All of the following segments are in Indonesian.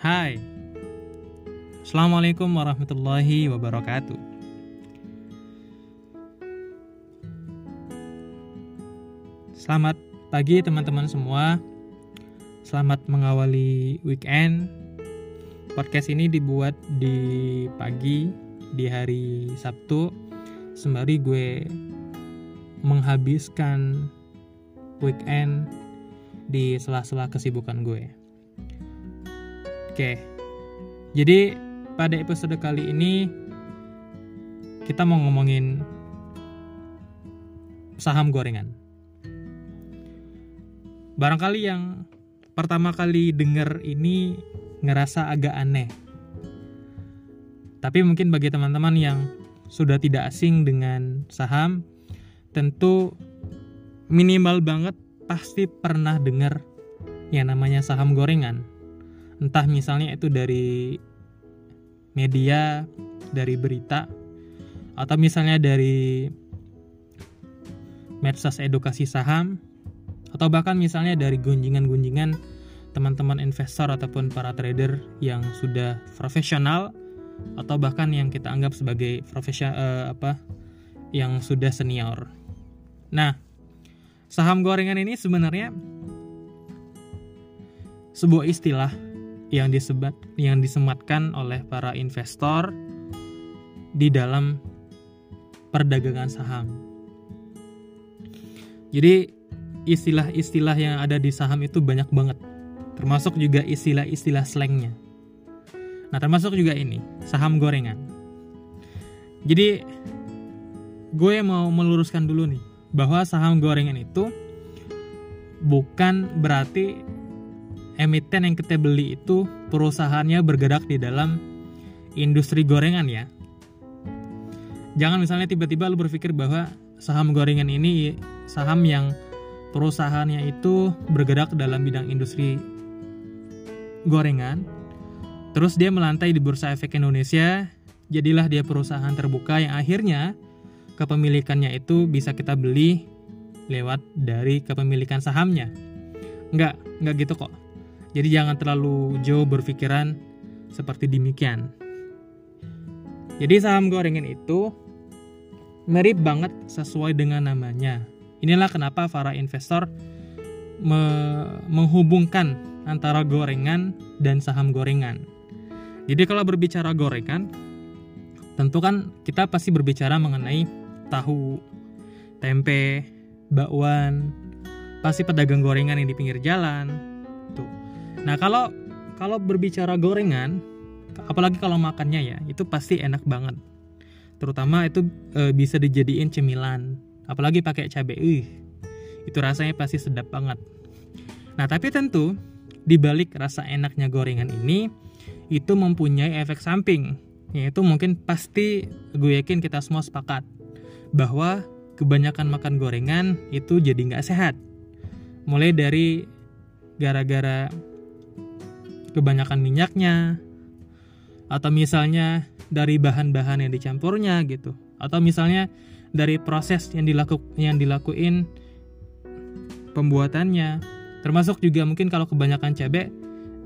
Hai. Assalamualaikum warahmatullahi wabarakatuh. Selamat pagi teman-teman semua. Selamat mengawali weekend. Podcast ini dibuat di pagi Di hari Sabtu. Sembari gue menghabiskan weekend di sela-sela kesibukan gue. Oke, jadi pada episode kali ini kita mau ngomongin saham gorengan. Barangkali yang pertama kali denger ini ngerasa agak aneh. Tapi mungkin bagi teman-teman yang sudah tidak asing dengan saham, tentu minimal banget pasti pernah dengar yang namanya saham gorengan. Entah misalnya itu dari media, dari berita, atau misalnya dari medsos edukasi saham, atau bahkan misalnya dari gunjingan-gunjingan teman-teman investor ataupun para trader yang sudah profesional atau bahkan yang kita anggap sebagai profesional uh, apa yang sudah senior. Nah, saham gorengan ini sebenarnya sebuah istilah yang disebat yang disematkan oleh para investor di dalam perdagangan saham. Jadi istilah-istilah yang ada di saham itu banyak banget. Termasuk juga istilah-istilah slangnya. Nah termasuk juga ini, saham gorengan. Jadi gue mau meluruskan dulu nih bahwa saham gorengan itu bukan berarti emiten yang kita beli itu perusahaannya bergerak di dalam industri gorengan ya. Jangan misalnya tiba-tiba lu berpikir bahwa saham gorengan ini saham yang perusahaannya itu bergerak dalam bidang industri gorengan. Terus dia melantai di Bursa Efek Indonesia, jadilah dia perusahaan terbuka yang akhirnya kepemilikannya itu bisa kita beli lewat dari kepemilikan sahamnya. Enggak, enggak gitu kok. Jadi jangan terlalu jauh berpikiran seperti demikian. Jadi saham gorengan itu mirip banget sesuai dengan namanya. Inilah kenapa para investor me menghubungkan antara gorengan dan saham gorengan. Jadi kalau berbicara gorengan, tentu kan kita pasti berbicara mengenai tahu, tempe, bakwan, pasti pedagang gorengan yang di pinggir jalan. Tuh. Nah, kalau kalau berbicara gorengan, apalagi kalau makannya ya, itu pasti enak banget. Terutama itu e, bisa dijadiin cemilan, apalagi pakai cabai. Uh, itu rasanya pasti sedap banget. Nah, tapi tentu di balik rasa enaknya gorengan ini itu mempunyai efek samping yaitu mungkin pasti gue yakin kita semua sepakat bahwa kebanyakan makan gorengan itu jadi nggak sehat. Mulai dari gara-gara kebanyakan minyaknya, atau misalnya dari bahan-bahan yang dicampurnya gitu, atau misalnya dari proses yang dilaku yang dilakuin pembuatannya, termasuk juga mungkin kalau kebanyakan cabai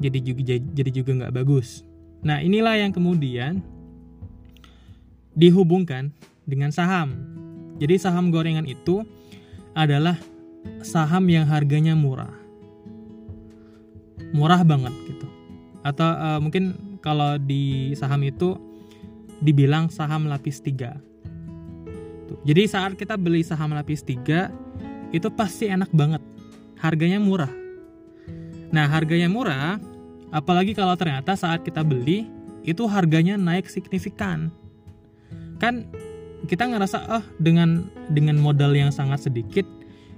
jadi juga jadi juga nggak bagus. Nah inilah yang kemudian dihubungkan dengan saham. Jadi saham gorengan itu adalah saham yang harganya murah. Murah banget gitu. Atau uh, mungkin kalau di saham itu dibilang saham lapis 3. Tuh. Jadi saat kita beli saham lapis 3 itu pasti enak banget. Harganya murah. Nah, harganya murah apalagi kalau ternyata saat kita beli itu harganya naik signifikan. Kan kita ngerasa oh dengan dengan modal yang sangat sedikit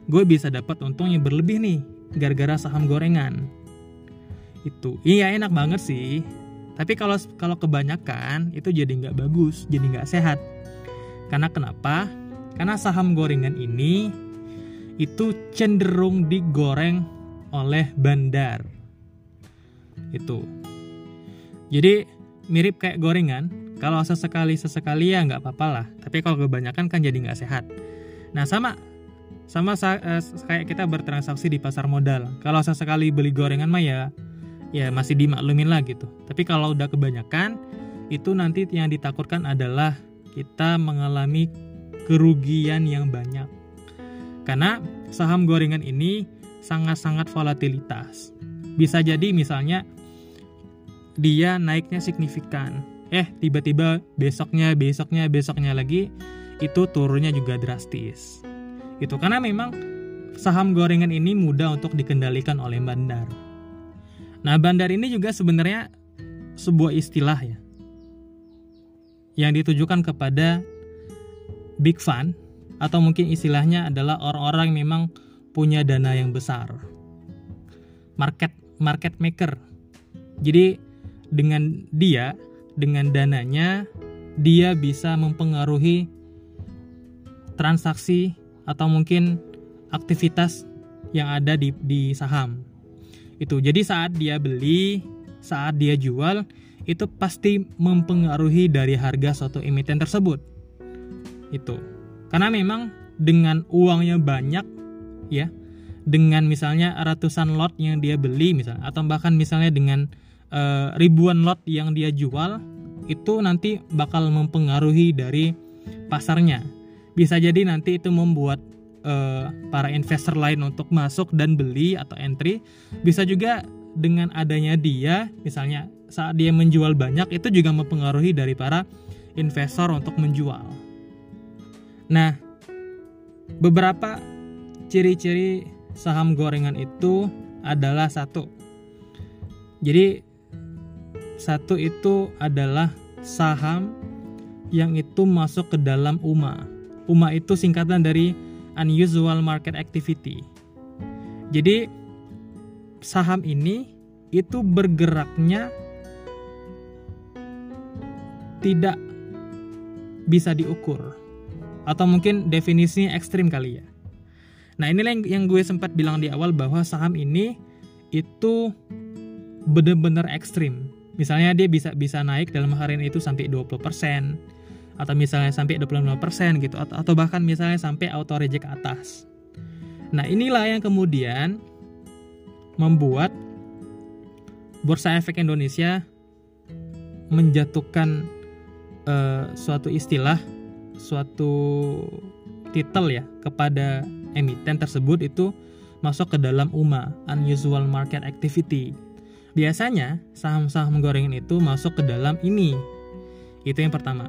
gue bisa dapat untung yang berlebih nih gara-gara saham gorengan itu iya enak banget sih tapi kalau kalau kebanyakan itu jadi nggak bagus jadi nggak sehat karena kenapa karena saham gorengan ini itu cenderung digoreng oleh bandar itu jadi mirip kayak gorengan kalau sesekali sesekali ya nggak apa-apa lah. Tapi kalau kebanyakan kan jadi nggak sehat. Nah sama sama uh, kayak kita bertransaksi di pasar modal. Kalau sesekali beli gorengan mah ya ya masih dimaklumin lah gitu. Tapi kalau udah kebanyakan itu nanti yang ditakutkan adalah kita mengalami kerugian yang banyak. Karena saham gorengan ini sangat-sangat volatilitas. Bisa jadi misalnya dia naiknya signifikan. Eh, tiba-tiba besoknya, besoknya, besoknya lagi itu turunnya juga drastis. Itu karena memang saham gorengan ini mudah untuk dikendalikan oleh bandar. Nah, bandar ini juga sebenarnya sebuah istilah ya. Yang ditujukan kepada big fund atau mungkin istilahnya adalah orang-orang yang memang punya dana yang besar. Market market maker. Jadi dengan dia, dengan dananya dia bisa mempengaruhi transaksi atau mungkin aktivitas yang ada di, di saham. Itu. Jadi saat dia beli, saat dia jual, itu pasti mempengaruhi dari harga suatu emiten tersebut. Itu. Karena memang dengan uangnya banyak ya, dengan misalnya ratusan lot yang dia beli misalnya atau bahkan misalnya dengan e, ribuan lot yang dia jual itu nanti bakal mempengaruhi dari pasarnya. Bisa jadi nanti itu membuat e, para investor lain untuk masuk dan beli atau entry. Bisa juga dengan adanya dia misalnya saat dia menjual banyak itu juga mempengaruhi dari para investor untuk menjual. Nah, beberapa ciri-ciri saham gorengan itu adalah satu. Jadi satu itu adalah saham yang itu masuk ke dalam UMA. UMA itu singkatan dari Unusual Market Activity. Jadi saham ini itu bergeraknya tidak bisa diukur atau mungkin definisinya ekstrim kali ya. Nah inilah yang, gue sempat bilang di awal bahwa saham ini itu benar-benar ekstrim. Misalnya dia bisa bisa naik dalam hari ini itu sampai 20% atau misalnya sampai 25% gitu atau, bahkan misalnya sampai auto reject atas. Nah, inilah yang kemudian membuat Bursa Efek Indonesia menjatuhkan uh, suatu istilah, suatu titel ya kepada emiten tersebut itu masuk ke dalam UMA, Unusual Market Activity. Biasanya saham-saham gorengan itu masuk ke dalam ini. Itu yang pertama.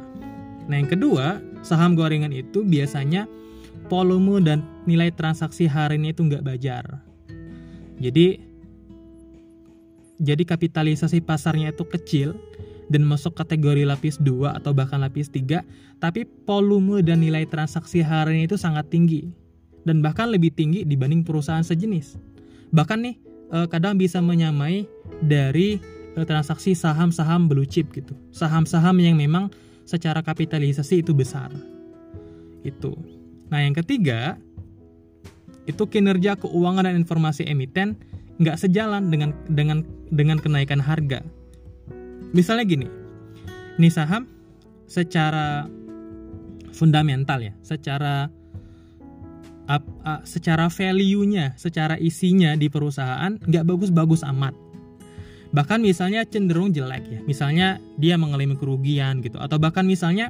Nah yang kedua, saham gorengan itu biasanya volume dan nilai transaksi harinya itu nggak bajar. Jadi jadi kapitalisasi pasarnya itu kecil dan masuk kategori lapis 2 atau bahkan lapis 3, tapi volume dan nilai transaksi harinya itu sangat tinggi dan bahkan lebih tinggi dibanding perusahaan sejenis. Bahkan nih eh, kadang bisa menyamai dari eh, transaksi saham-saham blue chip gitu. Saham-saham yang memang secara kapitalisasi itu besar. Itu. Nah, yang ketiga itu kinerja keuangan dan informasi emiten nggak sejalan dengan dengan dengan kenaikan harga. Misalnya gini, ini saham secara fundamental ya, secara secara value-nya, secara isinya di perusahaan nggak bagus-bagus amat. Bahkan misalnya cenderung jelek ya. Misalnya dia mengalami kerugian gitu atau bahkan misalnya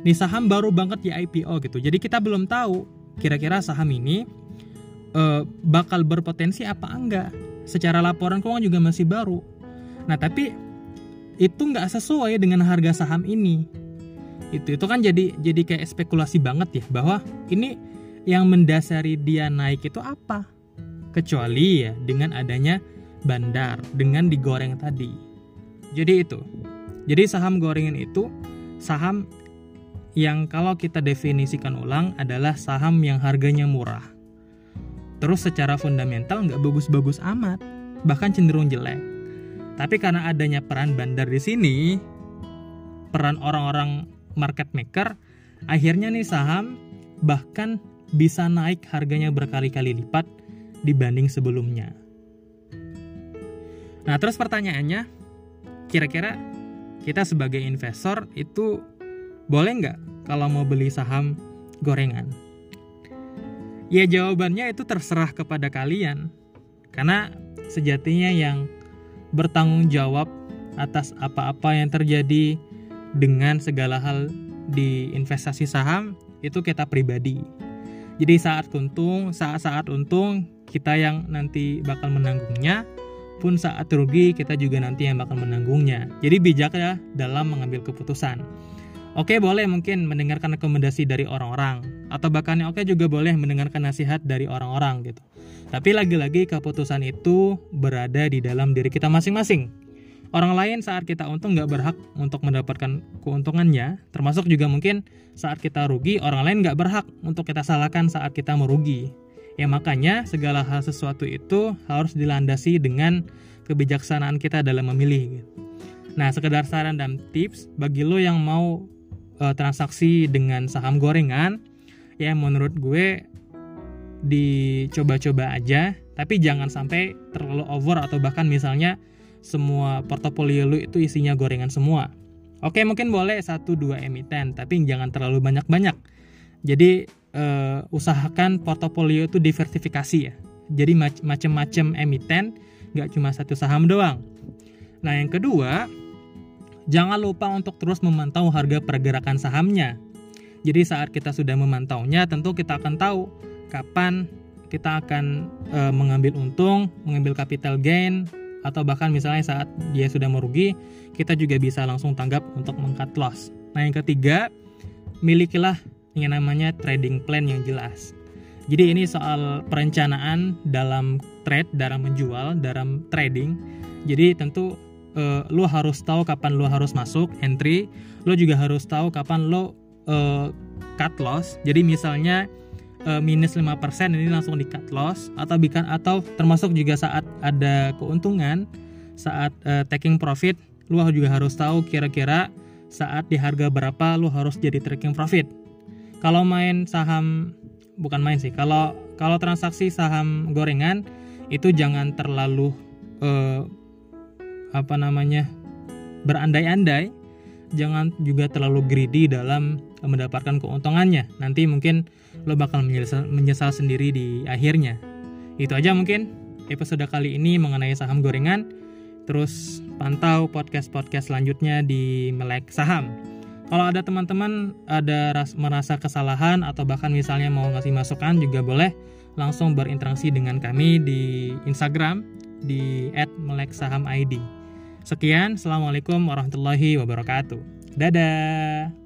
nih saham baru banget di IPO gitu. Jadi kita belum tahu kira-kira saham ini uh, bakal berpotensi apa enggak. Secara laporan keuangan juga masih baru. Nah, tapi itu nggak sesuai dengan harga saham ini. Itu itu kan jadi jadi kayak spekulasi banget ya bahwa ini yang mendasari dia naik itu apa? Kecuali ya dengan adanya bandar, dengan digoreng tadi. Jadi itu. Jadi saham gorengan itu saham yang kalau kita definisikan ulang adalah saham yang harganya murah. Terus secara fundamental nggak bagus-bagus amat, bahkan cenderung jelek. Tapi karena adanya peran bandar di sini, peran orang-orang market maker, akhirnya nih saham bahkan bisa naik harganya berkali-kali lipat dibanding sebelumnya. Nah, terus pertanyaannya, kira-kira kita sebagai investor itu boleh nggak kalau mau beli saham gorengan? Ya jawabannya itu terserah kepada kalian. Karena sejatinya yang bertanggung jawab atas apa-apa yang terjadi dengan segala hal di investasi saham itu kita pribadi. Jadi saat untung, saat-saat untung kita yang nanti bakal menanggungnya, pun saat rugi kita juga nanti yang bakal menanggungnya. Jadi bijak ya dalam mengambil keputusan. Oke boleh mungkin mendengarkan rekomendasi dari orang-orang atau bahkan oke juga boleh mendengarkan nasihat dari orang-orang gitu. Tapi lagi-lagi keputusan itu berada di dalam diri kita masing-masing. Orang lain saat kita untung nggak berhak untuk mendapatkan keuntungannya, termasuk juga mungkin saat kita rugi orang lain nggak berhak untuk kita salahkan saat kita merugi. Ya makanya segala hal sesuatu itu harus dilandasi dengan kebijaksanaan kita dalam memilih. Nah sekedar saran dan tips bagi lo yang mau uh, transaksi dengan saham gorengan ya menurut gue dicoba-coba aja. Tapi jangan sampai terlalu over atau bahkan misalnya semua portofolio lu itu isinya gorengan semua. Oke mungkin boleh satu dua emiten tapi jangan terlalu banyak-banyak. Jadi uh, usahakan portofolio itu diversifikasi ya jadi macam-macam emiten nggak cuma satu saham doang nah yang kedua Jangan lupa untuk terus memantau harga pergerakan sahamnya. Jadi saat kita sudah memantaunya, tentu kita akan tahu kapan kita akan e, mengambil untung, mengambil capital gain, atau bahkan misalnya saat dia sudah merugi, kita juga bisa langsung tanggap untuk mengcut loss. Nah yang ketiga, milikilah yang namanya trading plan yang jelas. Jadi ini soal perencanaan dalam trade, dalam menjual, dalam trading. Jadi tentu uh, lo harus tahu kapan lo harus masuk entry lo juga harus tahu kapan lo uh, cut loss jadi misalnya uh, minus 5% ini langsung di cut loss atau bikin atau termasuk juga saat ada keuntungan saat uh, taking profit lo juga harus tahu kira-kira saat di harga berapa lo harus jadi taking profit kalau main saham bukan main sih kalau kalau transaksi saham gorengan itu jangan terlalu uh, apa namanya berandai-andai. Jangan juga terlalu greedy dalam mendapatkan keuntungannya. Nanti mungkin lo bakal menyesal, menyesal sendiri di akhirnya. Itu aja mungkin episode kali ini mengenai saham gorengan. Terus pantau podcast-podcast selanjutnya di Melek Saham kalau ada teman-teman ada ras, merasa kesalahan atau bahkan misalnya mau ngasih masukan juga boleh langsung berinteraksi dengan kami di Instagram di @meleksahamid. Sekian, Assalamualaikum warahmatullahi wabarakatuh. Dadah.